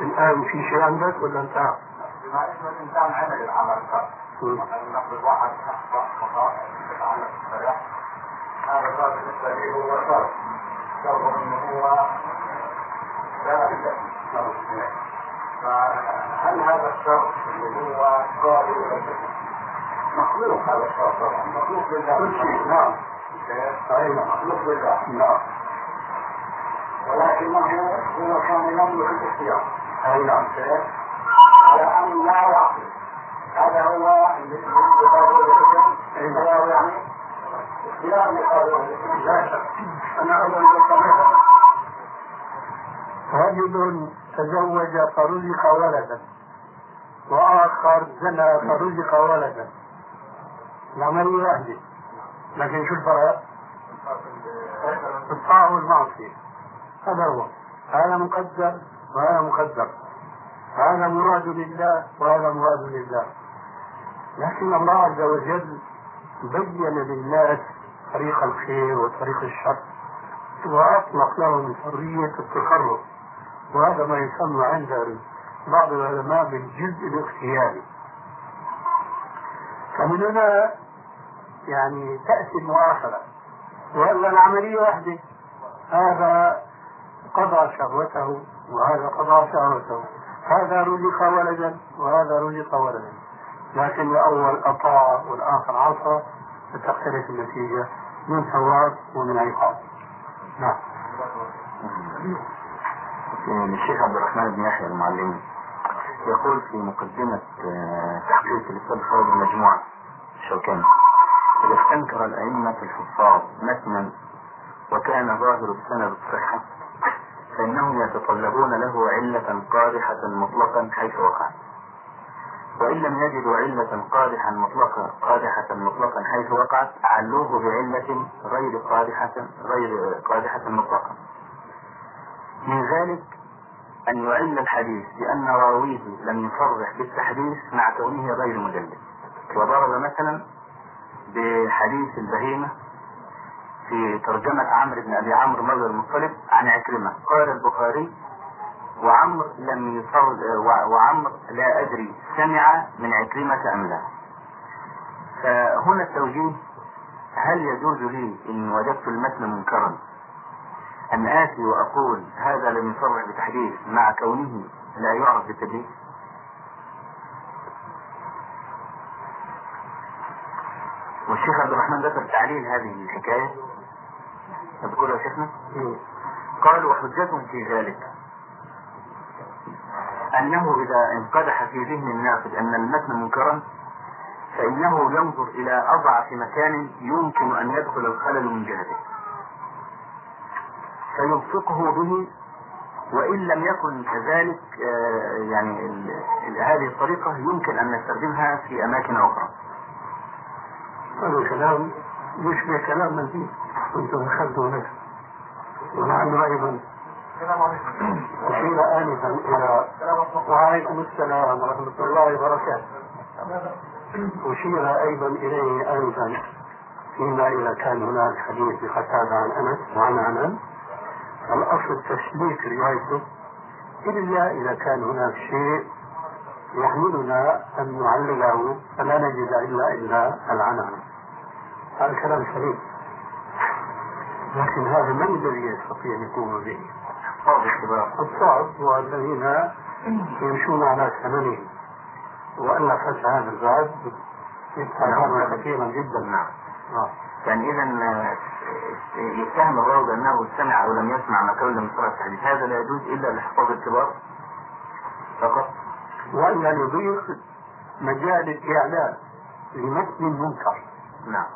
الآن في شيء عندك ولا انتهى؟ بما انه الانسان عمل العمل نقل واحد اخطا خطا يتعلق بالشريعه هذا الباب بالنسبة لي هو شر شر انه هو لا. فهل هذا الشر اللي هو قابل إلى مخلوق هذا الشر طبعا مخلوق لله. كل شيء. نعم. مخلوق لله نعم ولكنه هو كان يملك الاختيار اي نعم ان لا يعقل هذا هو اختيار يعني اختيار لا شك أنا اول رجل تزوج فرزق ولدا وآخر زنى فرزق ولدا. العملية واحدة لكن شو الفرق؟ الطاعة والمعصية. هذا هو. هذا مقدر وهذا مقدر. هذا مراد لله وهذا مراد لله. لكن الله عز وجل بين للناس طريق الخير وطريق الشر. وأطلق لهم حرية التصرف وهذا ما يسمى عند بعض العلماء بالجزء الاختياري. فمن هنا يعني تأتي المؤاخذة وإلا العملية واحدة هذا قضى شهوته وهذا قضى شهوته. هذا رزق ولدا وهذا رزق ولدا. لكن الأول أطاع والآخر عصى فتختلف النتيجة من ثواب ومن عقاب. نعم. الشيخ عبد الرحمن بن يحيى المعلمي يقول في مقدمة آه، تحقيق لسان خارج المجموعة الشوكاني إذا استنكر الأئمة الحفاظ متنا وكان ظاهر السند الصحة فإنهم يتطلبون له علة قادحة مطلقا حيث وقع. وإن لم يجدوا علة قادحا مطلقا قادحة مطلقا حيث وقعت علوه بعلة غير قادحة غير قادحة مطلقا. من ذلك أن يعل الحديث بأن راويه لم يصرح بالتحديث مع كونه غير مدلس. وضرب مثلا بحديث البهيمة في ترجمة عمرو بن أبي عمرو مولى المطلب عن عكرمة. قال البخاري وعمر لم يصر وعمر لا أدري سمع من عكرمة أم لا. فهنا التوجيه هل يجوز لي إن وجدت المتن منكرا؟ أن آتي وأقول هذا لم يصرح بتحديث مع كونه لا يعرف بالتدليس والشيخ عبد الرحمن ذكر تعليل هذه الحكاية؟ تذكرها يا شيخنا؟ قال وحجتهم في ذلك أنه إذا انقدح في ذهن الناقد أن المتن منكرا فإنه ينظر إلى أضعف مكان يمكن أن يدخل الخلل من جهته. فيلصقه به وإن لم يكن كذلك آه، يعني هذه الطريقة يمكن أن نستخدمها في أماكن أخرى. هذا كلام يشبه كلام من فيه كنتم دخلتوا نفسه ولعله أيضا أشير آنفا إلى وعليكم السلام ورحمة الله وبركاته. أشير أيضا إليه آنفا فيما إذا كان هناك حديث بقتادة عن أنس وعن أنس الأصل تسليك روايته إلا إذا كان هناك شيء يحملنا أن نعلله فلا نجد إلا إلا العنعنة هذا كلام سليم لكن هذا من الذي يستطيع أن يقوم به؟ الصعب هو الذين يمشون على ثمنهم. وألا فتح هذا الباب كثيرا جدا. نعم. يعني إذا يتهم الراوي بأنه سمع أو لم يسمع ما كان لم يصرح الحديث. هذا لا يجوز إلا لحفاظ الكبار فقط. وألا يضيق مجال الإعلان لمتن المنكر. نعم.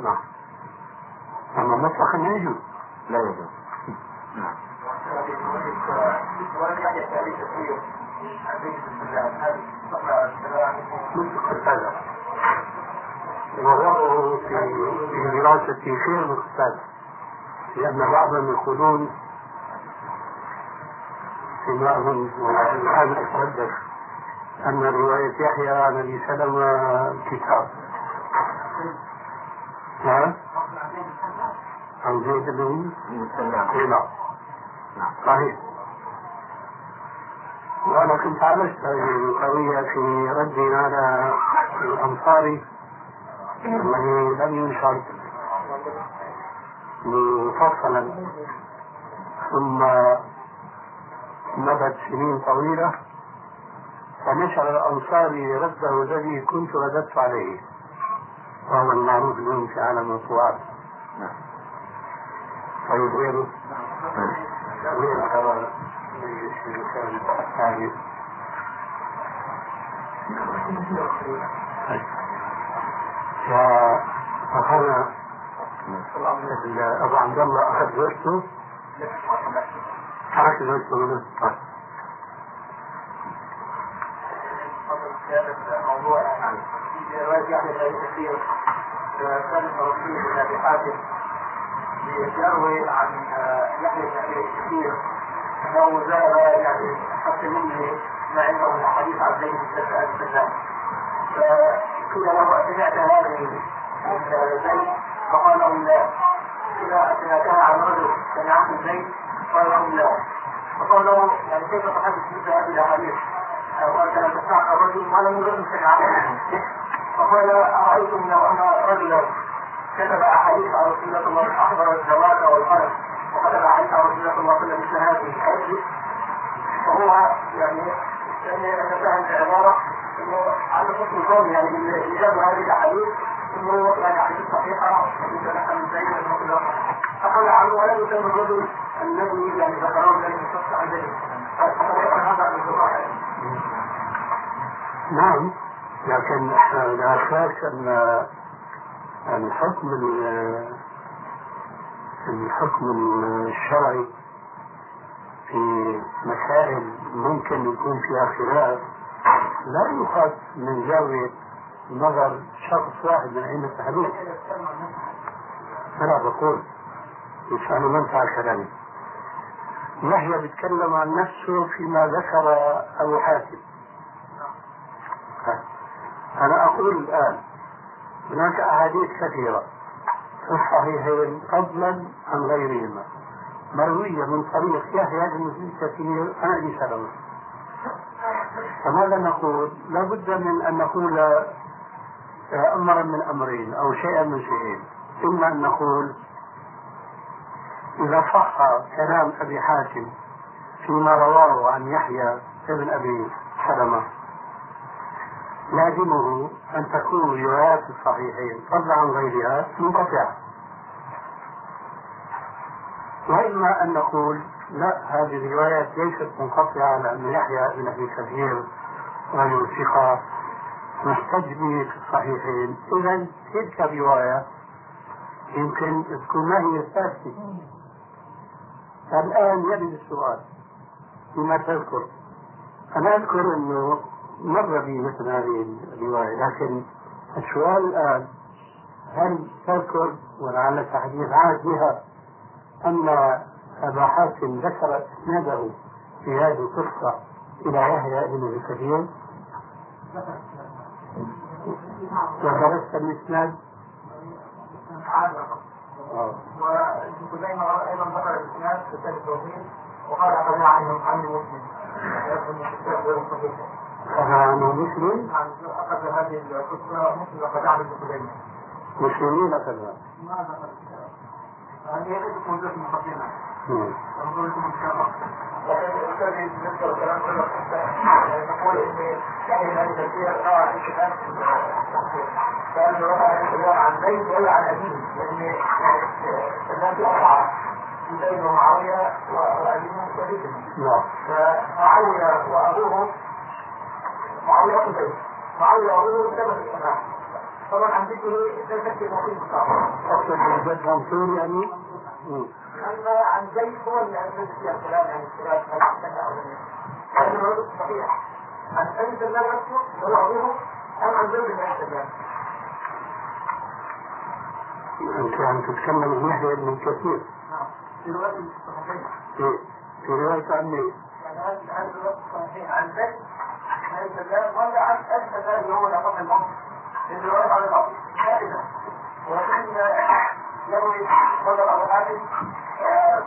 نعم. أما مطلقا لا يجوز. لا يجوز. نعم. ووضعه في دراسة خير مقتدى لأن بعضهم يقولون أظن والآن أتحدث أن رواية يحيى عن أبي سلمة كتاب. نعم. عن زيد بن نعم. صحيح. وأنا كنت عالجت هذه القضية في رد على الأنصاري الذي لم ينشر مفصلا. ثم مضت سنين طويلة. فنشر الأنصاري رده الذي كنت رددت عليه. وهو المعروف اليوم في عالم المطبوعات نعم طيب غيره؟ غير الثاني فأخذنا أبو عبد الله أخذ زوجته ترك زوجته الموضوع في رواية بن كثير كان الرسول بن ابي حاتم يروي عن يحيى بن كثير انه ذهب يعني حتى مني ما عنده من الحديث عن زيد بن سلمان فقيل له سمعت هذه من فقال له لا إذا سمعتها عن رجل سمعت من زيد قال له لا فقال له يعني كيف تحدث مثل هذه الاحاديث قال لم تسمع الرجل سمع فقال أرأيتم لو أن رجلا كتب أحاديث عن رسول الله أحضر الزواج والقلم وكتب أحاديث عن رسول الله صلى الله عليه وسلم مثل هذه فهو يعني أن فهم العبارة أنه على حسن الظن يعني إيجاد هذه الأحاديث أنه يعني حديث صحيحة متنحى من سيد الله فقال عنه ولم يسمى الرجل الذي يعني ذكره الذي يستطيع ذلك هذا من الصراحة نعم. لكن لا شك ان الحكم الحكم الشرعي في مسائل ممكن يكون فيها خلاف لا يؤخذ من زاوية نظر شخص واحد من أئمة الحديث أنا بقول مشان منفع كلامي. يحيى بيتكلم عن نفسه فيما ذكر أبو حاتم. أنا أقول الآن هناك أحاديث كثيرة في الصحيحين فضلا عن غيرهما مروية من طريق يحيى بن كثير عن أبي سلمة. فماذا نقول؟ لابد من أن نقول أمرا من أمرين أو شيئا من شيئين. إما أن نقول إذا صح كلام أبي حاتم فيما رواه عن يحيى ابن أبي سلمة لازمه أن تكون روايات الصحيحين فضلا عن غيرها منقطعة. وإما أن نقول لا هذه الروايات ليست منقطعة لأن يحيى بن أبي كثير رجل ثقة. محتج به في الصحيحين. إذا تلك الرواية يمكن تكون ما هي الثابتة الآن يرد السؤال فيما تذكر. أنا أذكر أنه مر بي مثل هذه الرواية لكن السؤال الآن هل تذكر ولعلك حديث عاد بها أن أبا حاتم ذكر إسناده في هذه القصة إلى يحيى بن كثير؟ ودرست الإسناد؟ وابن خزيمة أيضا ذكر الإسناد في كتاب التوحيد وقال أخذنا عنه عن مسلم عنه مسلم؟ أخذ هذه القصة مسلم عن ابن خزيمة مسلمين كذا ما ذكر هي ليست موجودة في المقدمة نعم. لكن الأستاذ بالنسبة للكلام كله نقول إن يعني هذه التفسير روى الكتاب كان روى عن زيد ولا عن أبيه لأن الناس أربعة زيد ومعاوية وأبيه وليد نعم فمعاوية وأبوه معاوية أخو زيد معاوية وأبوه سبب السماح طبعا عن ذكره ده شكل مقيم بالطبع أقصد بالجد منصور يعني أما عن زيد هو اللي أنزل فيها الكلام عن الكلام عن هذا الرجل صحيح عن أنزل الله نفسه هو أبوه أم عن بن أحسن أنت عم تتكلم عن يحيى بن كثير. نعم. في رواية الصحيحين. في رواية عن هذا هذا الرواية الصحيحين عن زيد بن الله ولا عن أنزل الله اللي هو لقب الأمر في الرواية عن ثالثا ولكن يروي بدر ابو حاتم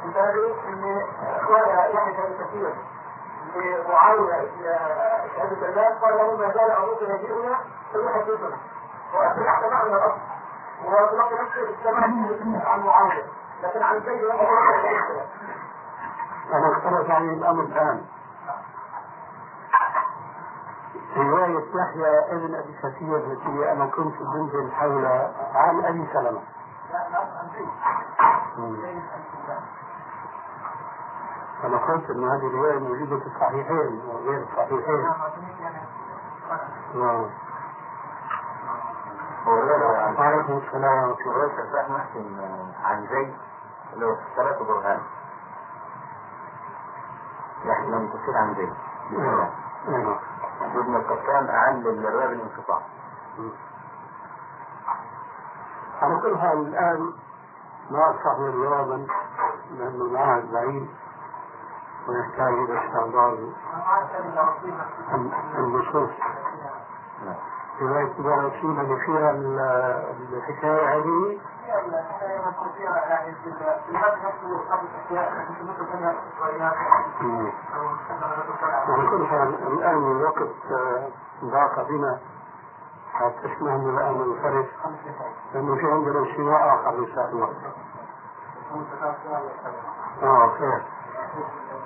كتابه إن اخوانا يحيى كثير لمعاويه شهاده العباد قال له ما زال أبوك يجيئنا فيحدثنا وأصبح سمعنا الأصل. وتلقي نفسه السماع عن معاوية. لكن عن زيد لم أنا أختلف عليه الأمر الآن. رواية يحيى ابن أبي كثير التي أنا كنت بنزل حول عن أبي سلمة. أنا قلت أن هذه الرواية موجودة في الصحيحين وغير الصحيحين. نعم. وعليكم السلام ورحمة الله. محسن عن زيد اللي هو ثلاثة برهان. يعني من كثير عن زيد. نعم. ابن القطان أعل الرواية بالانقطاع على كل حال الآن ما أصبح جوابا لأنه العهد بعيد. ويحتاج إلى استحضار النصوص ابن رسول اللي فيها الحكاية هذه على كل حال الآن الوقت ضاق بنا حتى تسمعني الآن الفرق لأنه في عندنا اجتماع آخر إن شاء الله. آه خير.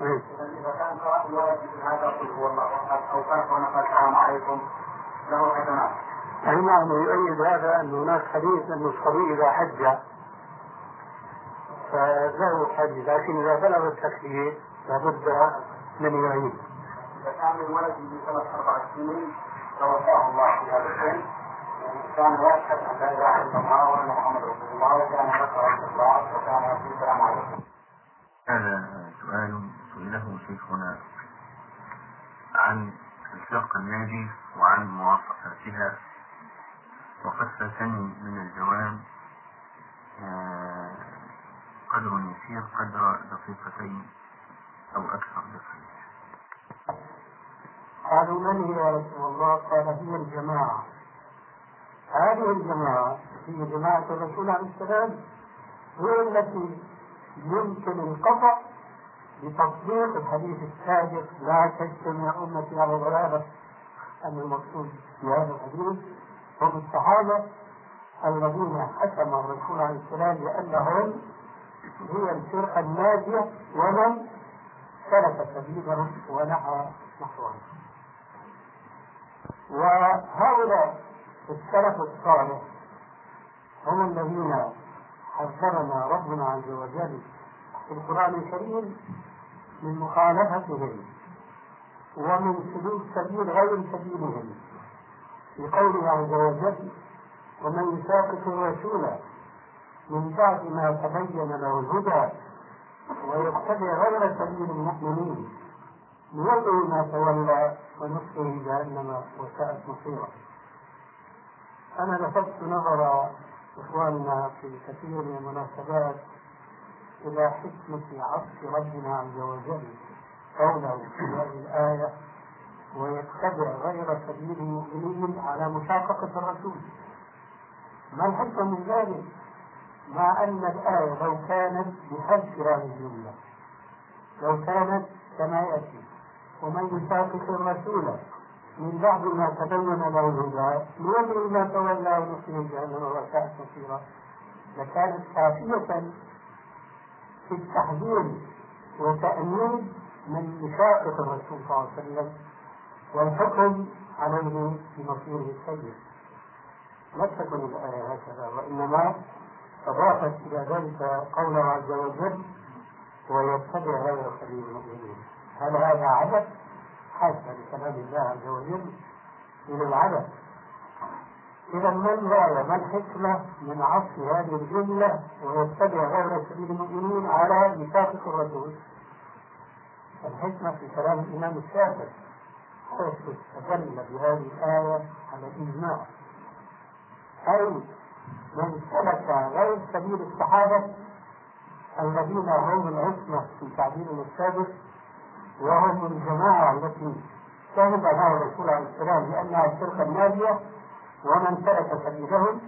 اذا كان قائل مثل هذا قل هو الله احد أو كان هناك السلام عليكم له حسنات أي نعم يؤيد هذا أن هناك حديث أن الصبي إذا حج فله حج لكن إذا بلغ التكليف لابد من يعيد. اذا كان الولد من ثلاث أربع سنين توفاه الله في هذا السن كان يشهد ان لا اله الا الله وان محمد رسول الله وكان يقرا الاخلاص وكان يقول السلام عليكم هذا سؤال سئله شيخنا عن الفرقة الناجي وعن مواصفاتها وقد فاتني من الجواب آه، قدر يسير قدر دقيقتين أو أكثر دقيقة. قالوا من هي يا رسول الله؟ قال هي الجماعة. هذه الجماعة هي جماعة الرسول عليه السلام هي التي يمكن القطع بتطبيق الحديث السابق لا تجتمع أمتي على ضلالة أن المقصود في هذا الحديث. هم الصحابة الذين حكم الرسول عليه السلام بأنهم هي الفرقة الناجية ومن سلك سبيلهم ونحى نحوهم. وهؤلاء السلف الصالح هم الذين حذرنا ربنا عز وجل في القرآن الكريم من مخالفتهم ومن سلوك سبيل غير سبيلهم في قوله عز وجل ومن يشاقق الرسول من بعد ما تبين له الهدى ويتبع غير سبيل المؤمنين نوله ما تولى ونصره جهنم وساءت مصيره. أنا لفت نظر إخواننا في كثير من المناسبات إلى حكمة عطف ربنا عز وجل قوله في هذه الآية ويتبع غير سبيل المؤمنين على مشاققة الرسول ما الحكمة من ذلك؟ مع أن الآية لو كانت بحذف هذه الجملة لو كانت كما يأتي ومن يشاقق الرسول من بعد ما تبين له الهدى ليدري ما تولى ونصره جهنم وساءت مصيرا لكانت كافية في التحذير وتأمين من مشاقة الرسول صلى الله عليه وسلم والحكم عليه بمصيره السيء لا تكن الآية هكذا وإنما أضافت إلى ذلك قوله عز وجل ويتبع غير سبيل المؤمنين. هل هذا عبث؟ حاشا لكلام الله عز وجل من العبث. إذا ما الغاية؟ ما الحكمة من عطف هذه الجملة؟ ويتبع غير سبيل المؤمنين على ميثاق الرسول؟ الحكمة في كلام الإمام الشافعي. حيث استدل بهذه الآية على الإجماع. أي من سلك غير سبيل الصحابة الذين هم العصمة في تعبير السابق وهم الجماعة التي شهد لها الرسول عليه السلام بأنها الفرقة الناجية ومن سلك سبيلهم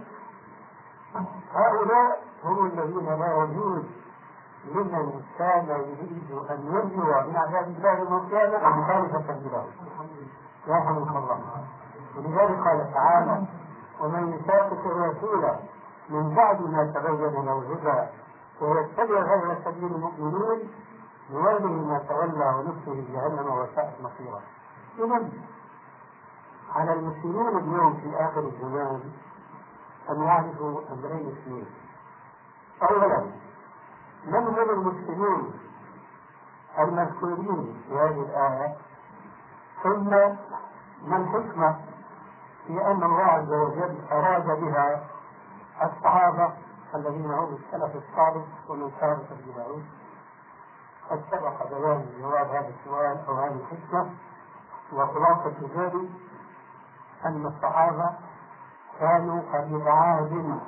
هؤلاء هم الذين لا يجوز لمن كان يريد أن يرجو من عذاب الله يوم القيامة أن يخالف سبيله. يرحمك الله. ولذلك قال تعالى ومن يشاقق الرسول من بعد ما تبين له الهدى ويتبع غير سبيل المؤمنين نوله ما تولى ونفسه جهنم وساءت مصيرا إذا على المسلمين اليوم في آخر الزمان أن يعرفوا أمرين اثنين. أولا من هم المسلمين المذكورين في هذه الآية؟ ثم ما الحكمة في أن الله عز وجل أراد بها الصحابة الذين هم السلف الصالح ومن كان تبعهم قد سبق بيان جواب هذا السؤال أو هذه الحكمة وخلاصة ذلك أن الصحابة كانوا قريب عهد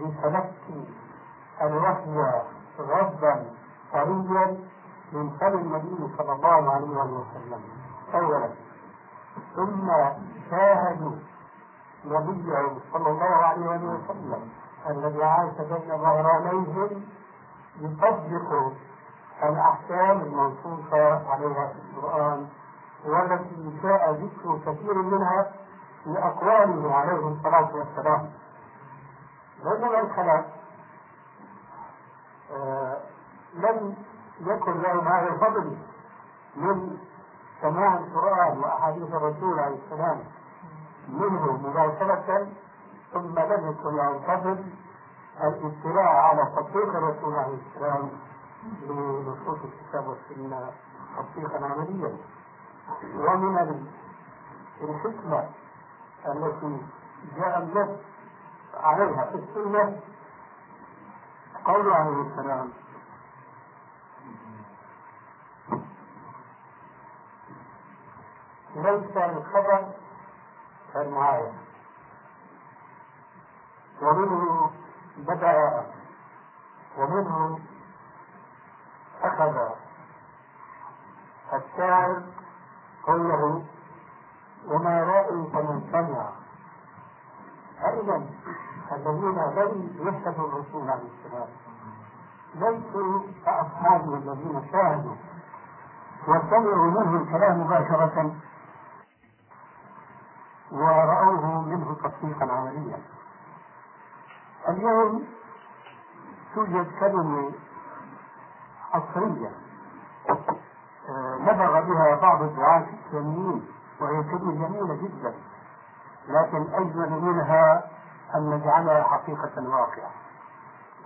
بتلقي الوحي ردا طريا من فم النبي صلى الله عليه وسلم. أولا ثم شاهدوا نبيه صلى الله عليه وسلم الذي عاش بين ظهرانيهم يطبق الأحكام المنصوصة عليها في القرآن. والتي جاء ذكر كثير منها في أقواله عليه الصلاة والسلام. رجل الخلاف آه لم يكن لهم هذا الفضل من سماع القرآن وأحاديث الرسول عليه السلام منه مباشرة ثم لم يكن له الفضل الاطلاع على تطبيق الرسول عليه السلام لنصوص الكتاب والسنة تطبيقا عمليا. ومن الحكمة التي جاء النص عليها في السنة. قول عليه السلام. ليس الخبر كالمعاينة ومنه بدأ ومنه أخذ الشاعر قوله وما رأيت من سمع. أيضا الذين لم يشهدوا الرسول عليه السلام ليسوا كأصحابه الذين شاهدوا وسمعوا منه الكلام مباشرة ورأوه منه تطبيقا عمليا. اليوم توجد كلمة عصرية نبغ بها بعض الدعاة الإسلاميين وهي كلمة جميلة جدا. لكن أجمل منها أن نجعلها حقيقة واقعة.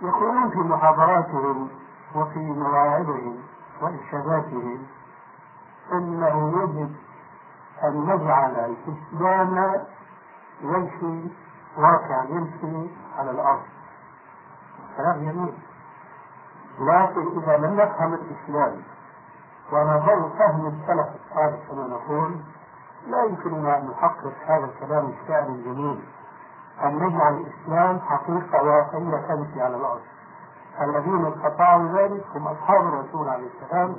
يقولون في محاضراتهم وفي مواعظهم وإرشاداتهم أنه يجب أن نجعل الإسلام يمشي واقعا يمشي على الأرض. كلام جميل. لكن إذا لم نفهم الإسلام ونظل فهم السلف الصالح كما نقول لا يمكننا أن نحقق هذا الكلام الشعر الجميل. أن نجعل الإسلام حقيقة واقعية تمشي على الأرض. الذين استطاعوا ذلك هم أصحاب الرسول عليه السلام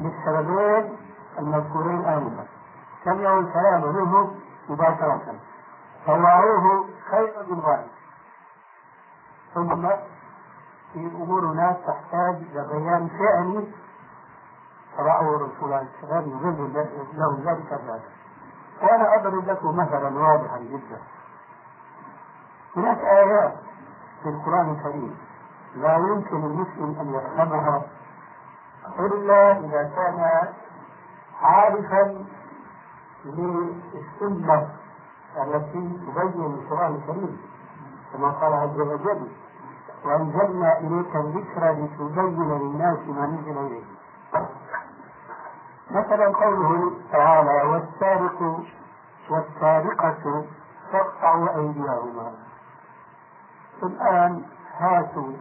للسببين المذكورين آنفا. سمعوا الكلام منه مباشرة. طوعوه خيرا من ذلك ثم في أمورنا تحتاج إلى بيان فعلي رأوا الرسول عليه السلام يبين له ذلك ذلك وأنا أضرب لكم مثلا واضحا جدا. هناك آيات في القرآن الكريم. لا يمكن المسلم أن يفهمها. إلا إذا كان عارفا للسنة التي تبين القرآن الكريم. كما قال عز وجل وأنزلنا إليك الذكر لتبين للناس ما نزل إليه مثلا قوله تعالى والسارق والسارقة تقطع أيديهما الآن هاتوا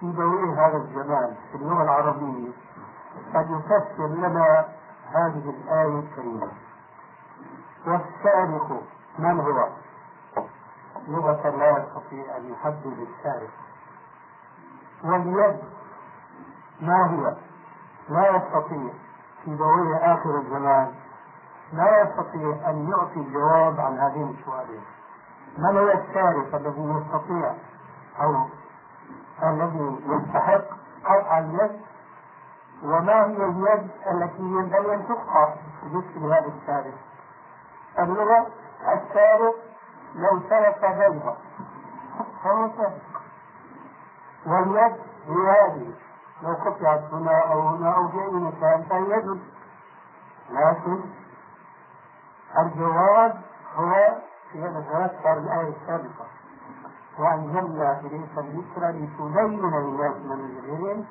في ضوء هذا الجمال في اللغة العربية أن يفسر لنا هذه الآية الكريمة والسارق من هو؟ لغة لا يستطيع أن يحدد السارق واليد ما هي؟ لا يستطيع في ضوء آخر الزمان لا يستطيع أن يعطي الجواب عن هذين السؤالين من هو السارق الذي يستطيع أو الذي يستحق قطع اليد وما هي اليد التي ينبغي أن تقطع بالنسبة لهذا السارق اللغة السارق لو سرق بيضة فهو سارق واليد هي هذه. لو قطعت هنا أو هنا أو في أي مكان فهي يد لكن الجواب هو في نتذكر الآية السابقة. وأنزلنا إليك الذكر لتبين للناس من المجرمين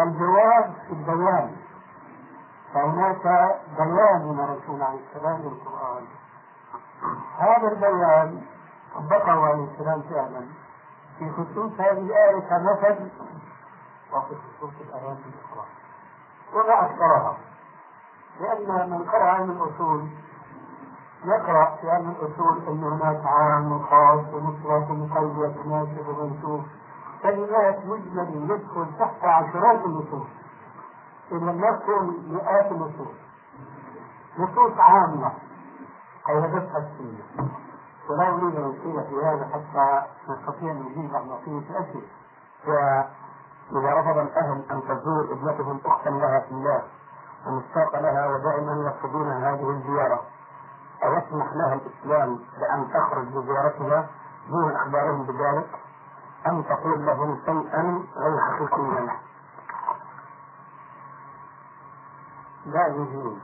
الجواب في البيان. فهناك بيان من الرسول عليه السلام للقرآن هذا البيان طبقه عليه السلام فعلا في خصوص هذه الآية كمثل وفي خصوص الآيات الأخرى. وما أكثرها. لأن من قرأ علم الأصول يقرأ في علم الأصول أن هناك عام وخاص ومطلق ومقيد وناسب ومنسوخ كلمات مجمل يدخل تحت عشرات النصوص. إن لم يكن مئات النصوص. نصوص عامة. قيدتها السنة ولا أريد أن في هذا حتى نستطيع أن نجيب عن بقية الأسئلة وإذا رفض الأهل أن تزور ابنتهم أختا لها في الله ومشتاق لها ودائما يرفضون هذه الزيارة. أيسمح لها الإسلام بأن تخرج بزيارتها دون إخبارهم بذلك؟ أم تقول لهم شيئا غير حقيقيا لا يجوز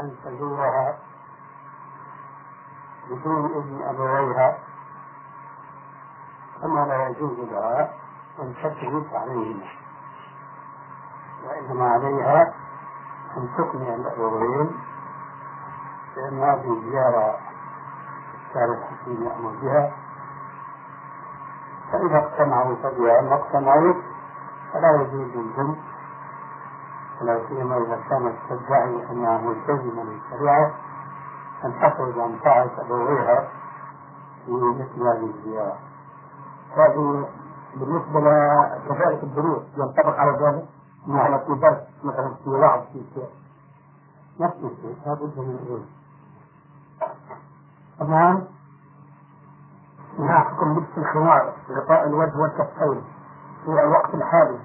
أن تزورها بدون إذن أبويها. كما لا يجوز لها أن تجلس عليهما وإنما عليها أن تقنع الأبوين بأن هذه الزيارة الشارع الحكيم يأمر بها فإذا اقتنعوا فبها ما اقتنعوا فلا يجوز للبنت ولا سيما إذا كانت تدعي أنها ملتزمة للشريعة أن تخرج عن طاعة أبويها في مثل هذه الزيارة. هذه بالنسبة لكذلك الدروس ينطبق على ذلك نعم في درس مثلا في وعظ في شيء. نفس الشيء لابد من العلم. تمام نحكم لبس الخمار غطاء الوجه والكفين في الوقت الحالي.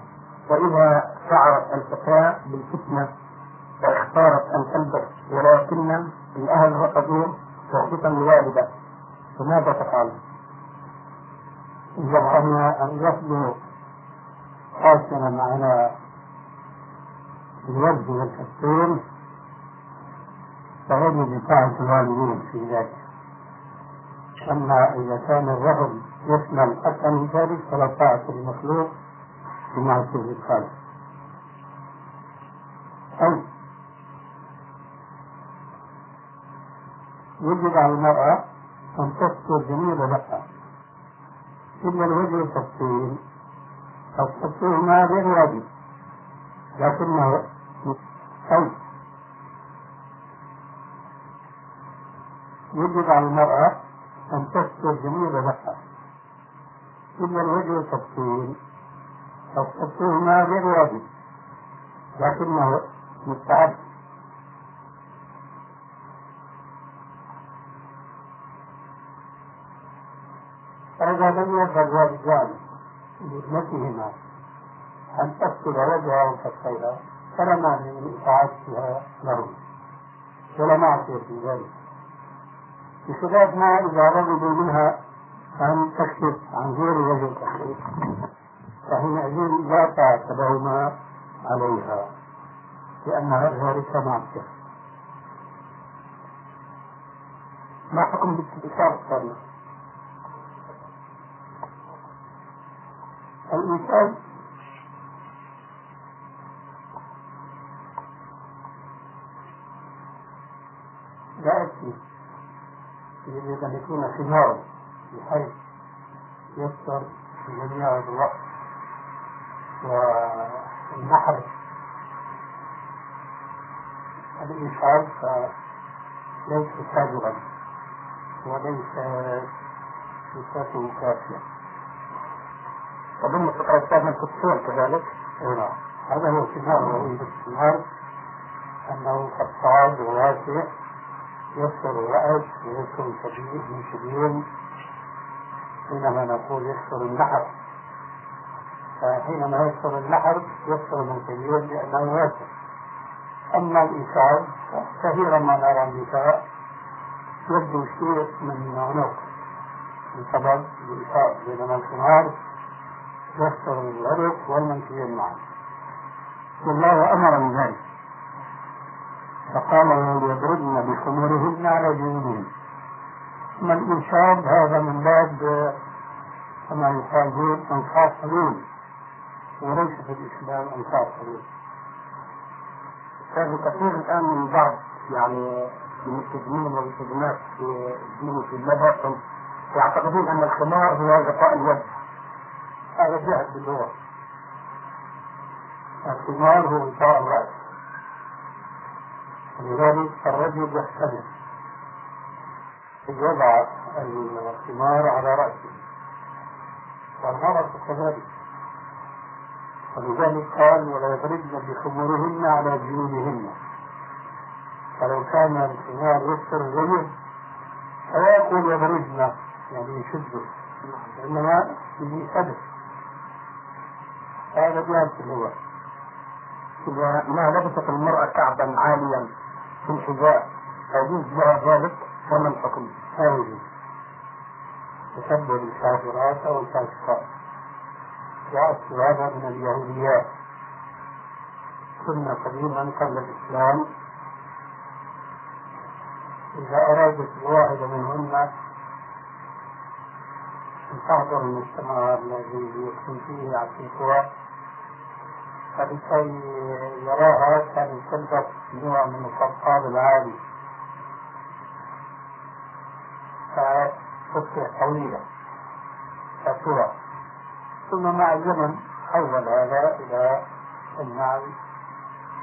وإذا شعرت الفتاة بالفتنة واختارت أن تلبس ولكن الأهل رفضوا تخطيطا الوالدة فماذا تفعل؟ إذا كان الرفض حاصلا على الوجه والكفين فيجب طاعة الوالدين في ذلك. أما إذا كان الرفض يشمل أكثر من ذلك فلا طاعة للمخلوق بمعصية الخالق أو يجب على المرأة أن تستر جميع بدنها إلا الوجه والتفصيل التفصيل ما غير واجب. لكنه أو يجب على المرأة أن تستر جميع بدنها إلا الوجه والتفصيل التفصيل ما غير واجب. لكنه مستحب. فإذا لم يظهر والدان لابنتهما. أن تغسل وجهها وكفيها فلا مانع من إطاعتها لهم. ولا معصية في ذلك بخلاف ما إذا رغبوا منها أن تكشف عن غير وجه التخفيف فحينئذ لا طاعة لهما عليها لأنها ذلك معصية ما حكم بالاستئثار الثاني؟ الإنسان يجب أن يكون خمارا بحيث يستر جميع الرأس والنحر. الإشعار فليس سابغا وليس صفاته كافية وضمن فقرة من الصور كذلك؟ نعم. هذا هو الثمار وهو الثمار أنه قطاع وواسع. يسر الرأس ويسر الكبير من شبير حينما نقول يسر النحر. فحينما يسر النحر يسر من كبير لأنه واسع. أما الإيثار كثيرا ما نرى النساء يبدو شيء من عنق بسبب الإيثار بينما الخمار يستر العرق والمنكبين معا والله أمر من ذلك فقال وليضربن بخمورهن على جنوبهن ثم الإنشاد هذا من باب كما يقال أنصاف حلول وليس في الإسلام أنصاف حلول كان كثير الآن من بعض يعني المسلمين والمسلمات في الدين في المذهب يعتقدون أن الخمار هو غطاء الوجه هذا جهل باللغة الخمار هو غطاء الرأس ولذلك الرجل يختلف يضع الخمار على رأسه. والمرأة كذلك. ولذلك قال ولا يضربن بخمورهن على جيوبهن. فلو كان الخمار يستر الرجل فلا يقول يضربن. يعني يشده إنما به سبب. هذا في اللغة إذا ما لبست المرأة كعبا عاليا في الحذاء يجوز لها ذلك فما الحكم؟ يجوز تسبب الكافرات أو الفاسقات وأصل هذا من اليهوديات. كنا قديما قبل الإسلام. إذا أرادت الواحدة منهن أن تحضر المجتمع الذي يكون فيه عقيقها فلكي يراها كان تلبس نوع من القبقاب العالي فتصبح طويلة فترى ثم مع الزمن حول هذا إلى النعل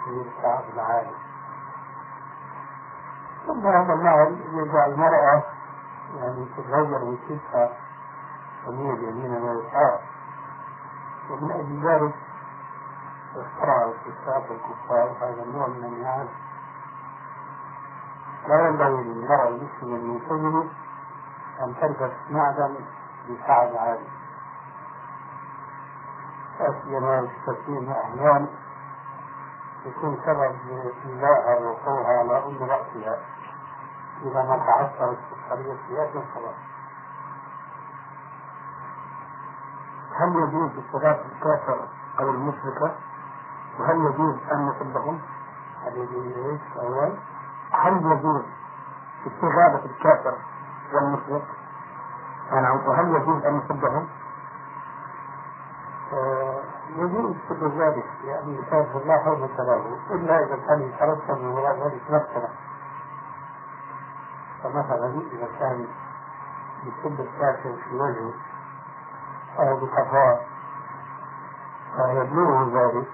في الكعب العالي ثم هذا النعل يجعل المرأة يعني تتغير وجهها تميل يمينا ويسارا ومن أجل ذلك اخترع الكتاب الكفار هذا النوع من النعال لا ينبغي للمرأة المسلمة المنتجبة أن تلبس نعلا بكعب عالي أسيما السكين أحيانا يكون سبب لإيذائها وقوعها على أم رأسها. إذا ما تعثرت في هذا الصلاة هل يجوز الصلاة الكافر أو المشركة؟ وهل يجوز أن نصبهم؟ هل يجوز أول؟ هل يجوز استغاثة الكافر والمشرك؟ نعم وهل يجوز أن نصبهم؟ يجوز كل ذلك لأن الكافر لا حول له إلا إذا كان يترتب من وراء ذلك مكسبة فمثلا إذا كان يسب الكافر في وجهه أو بقضاء فيبلغه ذلك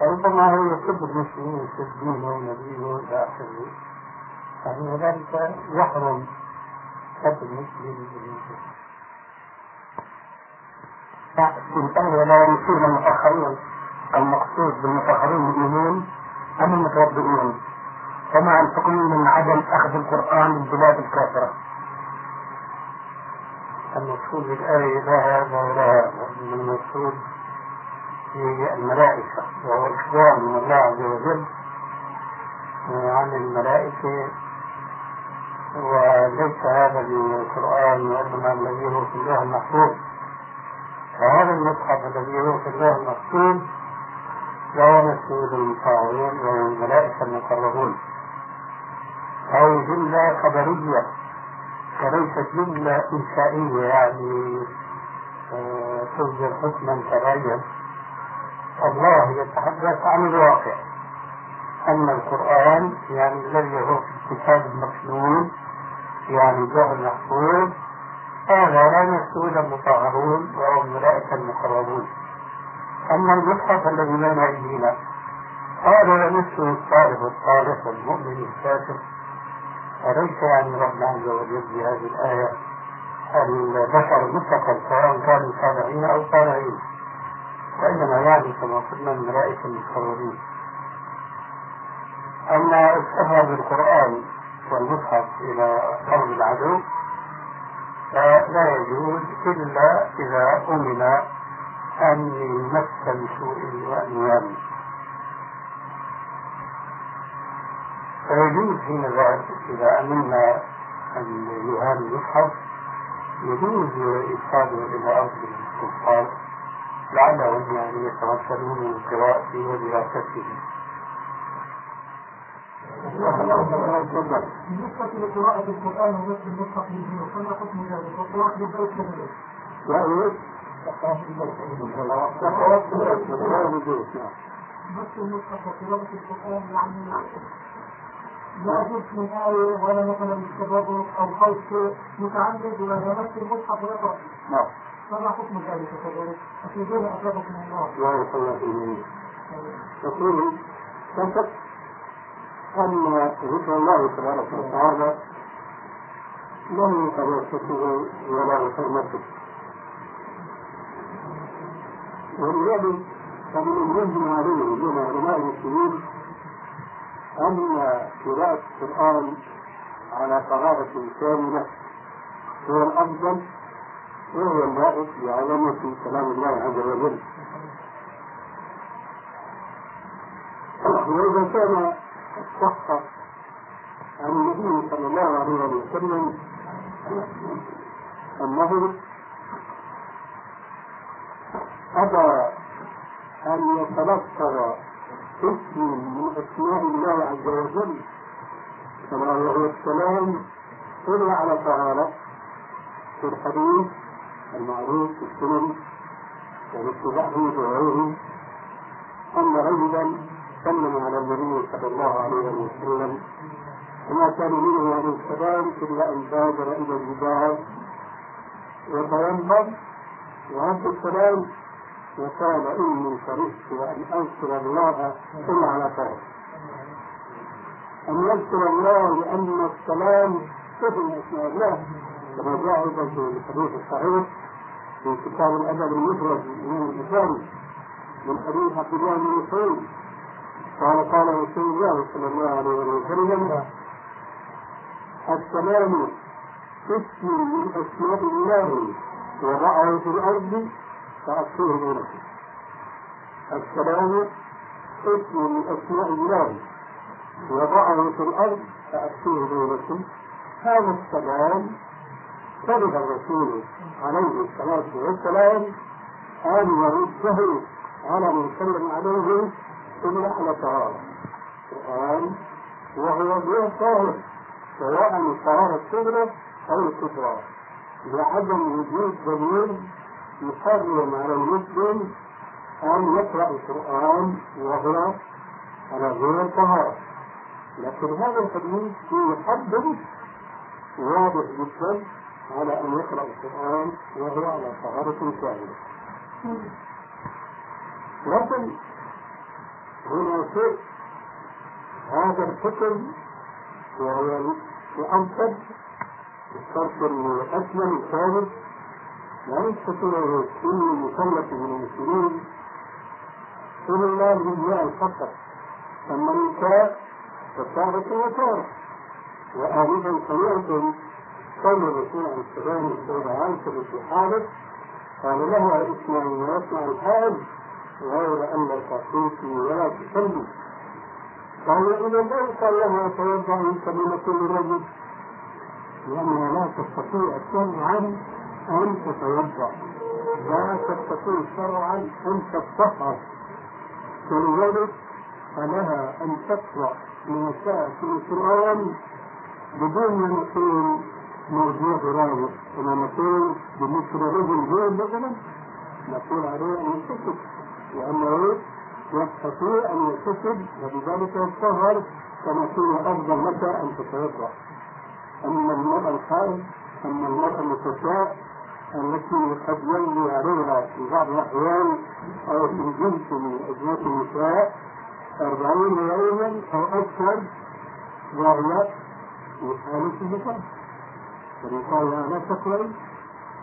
فربما هو يسب المسلمين يسب دينه ونبيه إلى آخره يعني ذلك يحرم سب المسلم بالمسلم الآن ولا يصير المتأخرين المقصود بالمتأخرين المؤمنون أم المتوضئين ومع الحكم من عدم أخذ القرآن للبلاد الكافرة المقصود بالآية لا هذا ولا هذا المقصود الملائكة وهو إخبار من الله عز وجل عن الملائكة. وليس هذا بالقرآن وإنما الذي هو في الله المحفوظ. فهذا المصحف الذي هو في الله المكتوب وهو مسؤول المطاوعين وهو الملائكة المقربون. أو جملة خبرية وليست جملة إنشائية يعني تصدر حكما تبين الله يتحدث عن الواقع. أما القرآن يعني الذي هو في الكتاب المكنون يعني جهل محفوظ هذا لا مسؤول المطهرون وهم الملائكة المقربون. أما المصحف الذي بين أيدينا هذا يمسه الصالح الصالح والمؤمن الكافر أليس يعني رب عز وجل بهذه الآية؟ البشر مطلقا سواء كانوا صالحين أو صالحين؟ وإنما يعني كما قلنا الملائكة المقربين أما السفر بالقرآن والمصحف إلى أرض العدو فلا يجوز إلا إذا أمن أن يمس بسوء وأن فيجوز حين ذلك إذا أمنا أن يهان المصحف يجوز إرساله إلى أرض الكفار. لعلهم يعني يتمثلون من قراءته ودراسته بالنسبة لقراءة القرآن ومثل المصحف به فما حكم ذلك وقراءة بالبيت كذلك؟ بس المصحف وقراءة القرآن يعني لا يجوز من آية ولا مثلا التبرك أو خوف متعمد ولا نفس المصحف ويقرأ نعم فما حكم ذلك كذلك؟ أفيدونا أثابكم الله. يصلى في اليمين يقول فقط أن ذكر الله تبارك وتعالى لم يتمسكه ولا يحرمته ولذلك فمن المهم عليه بين علماء المسلمين أن قراءة القرآن على طهارة كاملة هو الأفضل وهو اللائق بعظمة كلام الله عز وجل وإذا كان صح عن النبي صلى الله عليه وسلم أنه أبى أن يتلقى اسم من أسماء الله عز وجل كما وهو السلام إلا على طهارة في الحديث المعروف في السنن ومتبعه وغيره أن رجلا سلم على النبي صلى الله عليه وسلم وما كان منه عليه السلام إلا أن بادر إلى الجبال وتيمم وعبد السلام وقال إني كرهت أن أذكر الله إلا على طهر أن يذكر الله لأن السلام سبب أسماء الله كما جاء أيضا في الحديث الصحيح في كتاب الأدب المفرد من البخاري من حديث عبد الله بن مسعود قال قال رسول الله صلى الله عليه وسلم السلام اسم من أسماء الله وضعه في الأرض فاكثره بينكم السلام اسم من أسماء الله وضعه في الأرض فاكثره بينكم هذا السلام كره الرسول عليه الصلاة والسلام ان يرده على من سلم عليه إلا على طهارة القرآن وهو غير طاهر سواء الطهارة الصغرى أو الكبرى لعدم وجود دليل يحرم على المسلم أن يقرأ القرآن وهو على غير طهارة لكن هذا الحديث فيه حد واضح جدا على أن يقرأ القرآن وهو على طهارة كاملة لكن هنا شيء هذا الحكم وهو الأنسب الشرط الأسلم الثالث لا يستطيع كل مكلف من المسلمين. إلا بالله فقط أما النساء فالتارة وتارة وأيضا سمعتم قول الرسول عليه السلام السيدة عائشة في حالة قال لها اسمعي واسمع الحال غير أن تقيتي ولا تصلي قال إذا ليس لها توضأ أنت من كل رجل لأنها لا تستطيع شرعا أن تتوضأ. لا تستطيع شرعا أن تتطهر فلذلك فلها أن تقرأ ما شاء في القرآن بدون نقول موضوع رابط كما نقول بالنسبة لرجل غير مثلا. نقول عليه أن يكتب لأنه يستطيع أن يكتب وبذلك يتطهر سنكون أفضل لك أن تتوضأ أما المرأة الحائض أما المرأة المتشاء التي قد يولي عليها في بعض الأحيان أو في جنس من أجناس النساء أربعين يوما أو أكثر وهي في النفاق فالنساء لا تقبل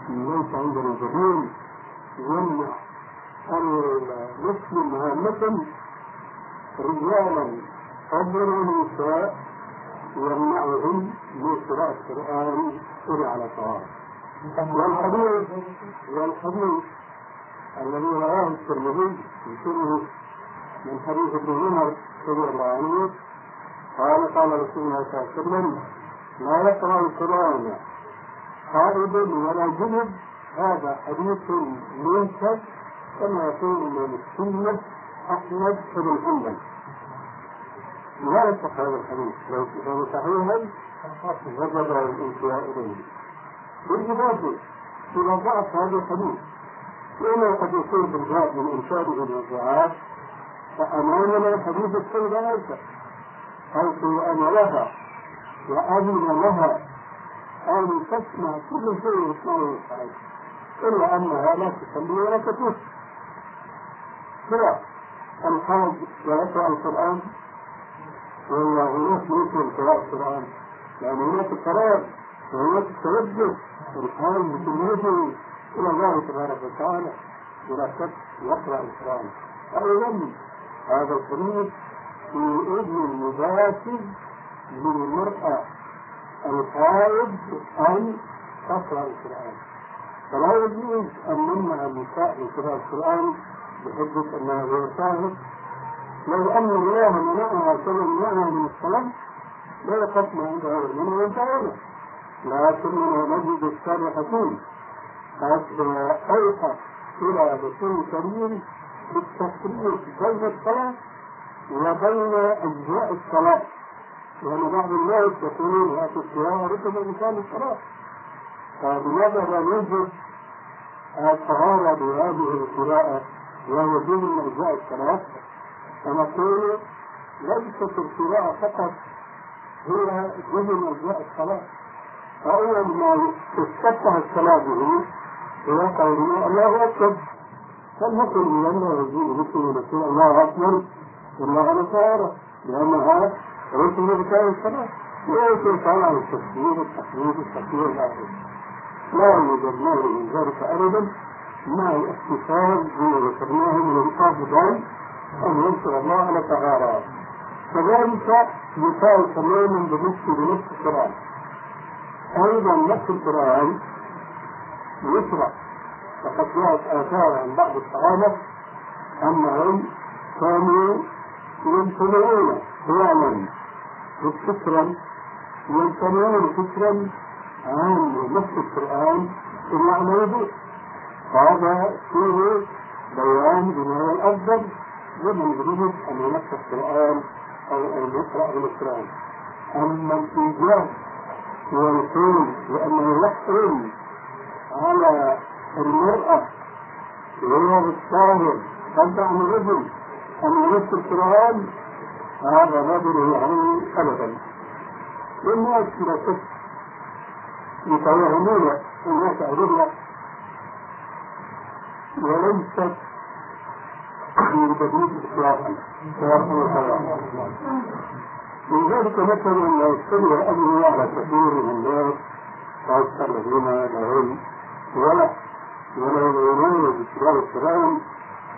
ليس عندنا دليل يمنع المسلم هامة رجالا فضلا النساء يمنعهم من قراءة القرآن إلا على طهارة والحديث والحديث الذي رواه الترمذي في سنه من حديث ابن عمر رضي الله عنه قال قال رسول الله صلى الله عليه وسلم لا يقرأ القرآن حائض ولا جنب. هذا حديث منكر كما يقول الإمام السنة أحمد بن حنبل. لا يصح هذا الحديث. لو كان صحيحا وجب الانتهاء إليه. بالإضافة إلى ضعف هذا الحديث لأنه قد يكون بالذات من إنشاده للرعاة فأمامنا حديث السيدة عائشة حيث أن لها وأذن لها أن تسمع كل شيء يسمعه عائشة إلا أنها لا تصلي ولا تطوف كذا الحاج يقرأ القرآن. ولا هناك يمكن قراءة القرآن. لأن هناك القرار وهناك التوجه الحال بكليته إلى الله تبارك وتعالى. شك يقرأ القرآن. أيضا هذا الحديث في إذن مباشر للمرأة. الحائض أن تقرأ القرآن. فلا يجوز أن نمنع النساء من قراءة القرآن بحجة أنها غير طاهر لو أن الله منعها كما منعها من الصلاة لا يقفنا عند هذا المنع وانتهينا لكننا نجد حكيم قد أوحى إلى رسول كريم بالتفريق بين الصلاة وبين أجزاء الصلاة. لأن بعض الناس يقولون هذه الصلاة ركب الإنسان الصلاة فلماذا لا نوجد الطهارة بهذه القراءة وهو ضمن أجزاء الصلاة. فنقول ليست القراءة فقط هي ضمن أجزاء الصلاة. فأول ما تفتح الصلاة به هو قوله الله أكبر. فلنقل من الله يجيب مثل نقول الله أكبر. والله نصارى لأنها رسل بتاع الصلاة وليس طالع التكبير التحميد التكبير الآخر لا يوجد مانع من ذلك أبدا. مع الاحتفال بما ذكرناه من الحافظان أن ينصر الله على طهارة كذلك مثال تماما بالنسبة لنفس القرآن. أيضا نفس القرآن يشرع. وقد جاءت آثار عن بعض الصحابة أنهم كانوا يمتنعون فعلا فكرا يمتنعون فكرا عن نفس القرآن. على وضوء هذا فيه بيان بما الأفضل. لمن يريد أن ينفذ القرآن أو أن يقرأ بالقرآن أما الإيجاب والقول بأنه يحرم على المرأة غير الطاهر قد عن الرجل. أن ينفذ القرآن هذا يدري عنه أبدا والناس لا شك يتوهمون الناس أهلها وليست من جديد إطلاقا من ذلك مثلا لا يستوي أمر على كثير من الناس خاصة الذين علم ولا ولا يؤمنون بكتاب القرآن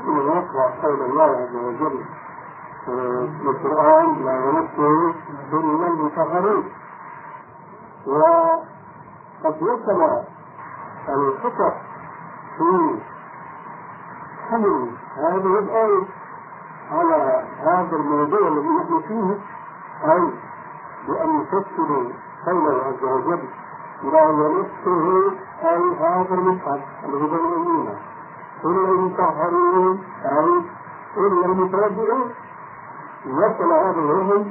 ثم يقرأ قول الله عز وجل. القرآن لا يمسه إلا المطهرون وقد وصل الخطأ في حمل هذه الآية على هذا الموضوع الذي نحن فيه أي بأن نفسر قوله عز وجل لا يمسه أي هذا المصحف الذي بين أيدينا إلا المطهرون أي إلا المتوجهون. وصل هذا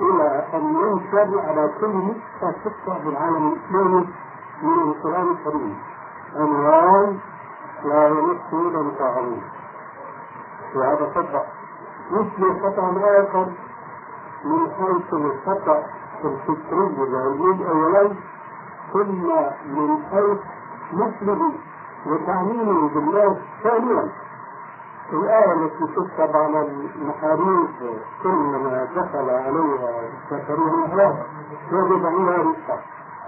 إلى أن ينشر على كل نسخة تقطع بالعالم الإسلامي من القرآن الكريم. عنوان لا يمس إلا المطهرون وهذا خطأ مثل خطأ آخر من حيث الخطأ الفكري العلمي أولا ثم من حيث نسبه وتعليمه بالله ثانيا. الآية التي تكتب على المحاريب كلما دخل عليها زكريا المحراب وجد عليها رزقا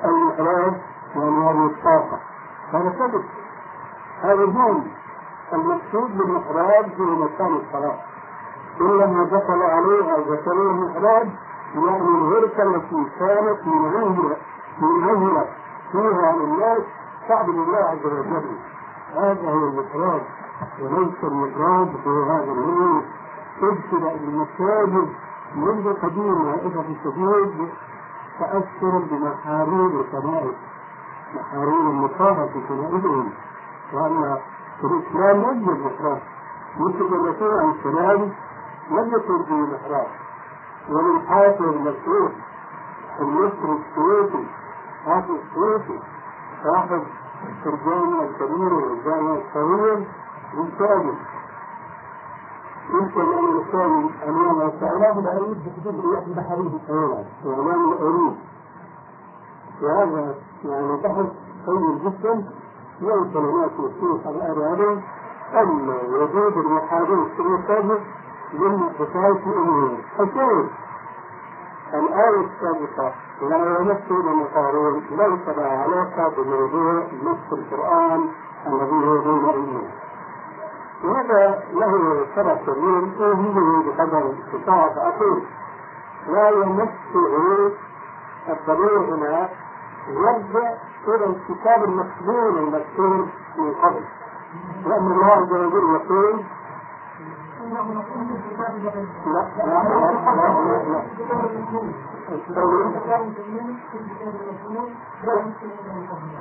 المحراب يعني هذه الطاقة. هذا كذب هذا هون المقصود بالمحراب هو مكان الصلاة كلما دخل عليها زكريا المحراب يعني الغرفة التي كانت من عهلة من عهلة فيها الناس تعبد الله عز وجل. هذا هو المحراب وليس المحراب هو هذا النور تبشر المساجد منذ قديم عائشة الشديد تأثر بمحاريب الكنائس محاريب المصابة في كنائسهم وأن الإسلام لم يوجد محراب مثل الرسول عليه السلام لم يكن فيه محراب حافظ المشهور المصري السويسي. حافظ السويسي. صاحب الجامع الكبير والجامع الصغير بالكامل يمكن ان الانسان أمام السعودات العريض بكتب بحريه أمام العريض وهذا يعني بحث طويل جدا. يمكن هناك نصوص الان عليه أن وجود في المساجد من بخاف الأمور حسين الآية السابقة. لا يمثل المقارون ليس لها علاقة بموضوع نص القرآن الذي هو أيدينا وهذا له شرح كبير أوهمه بقدر الاستطاعة فأقول لا يمسه الضمير هنا يرجع إلى الكتاب المكتوب المكتوب من قبل لأن الله عز وجل يقول لا لا لا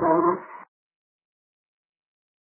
لا لا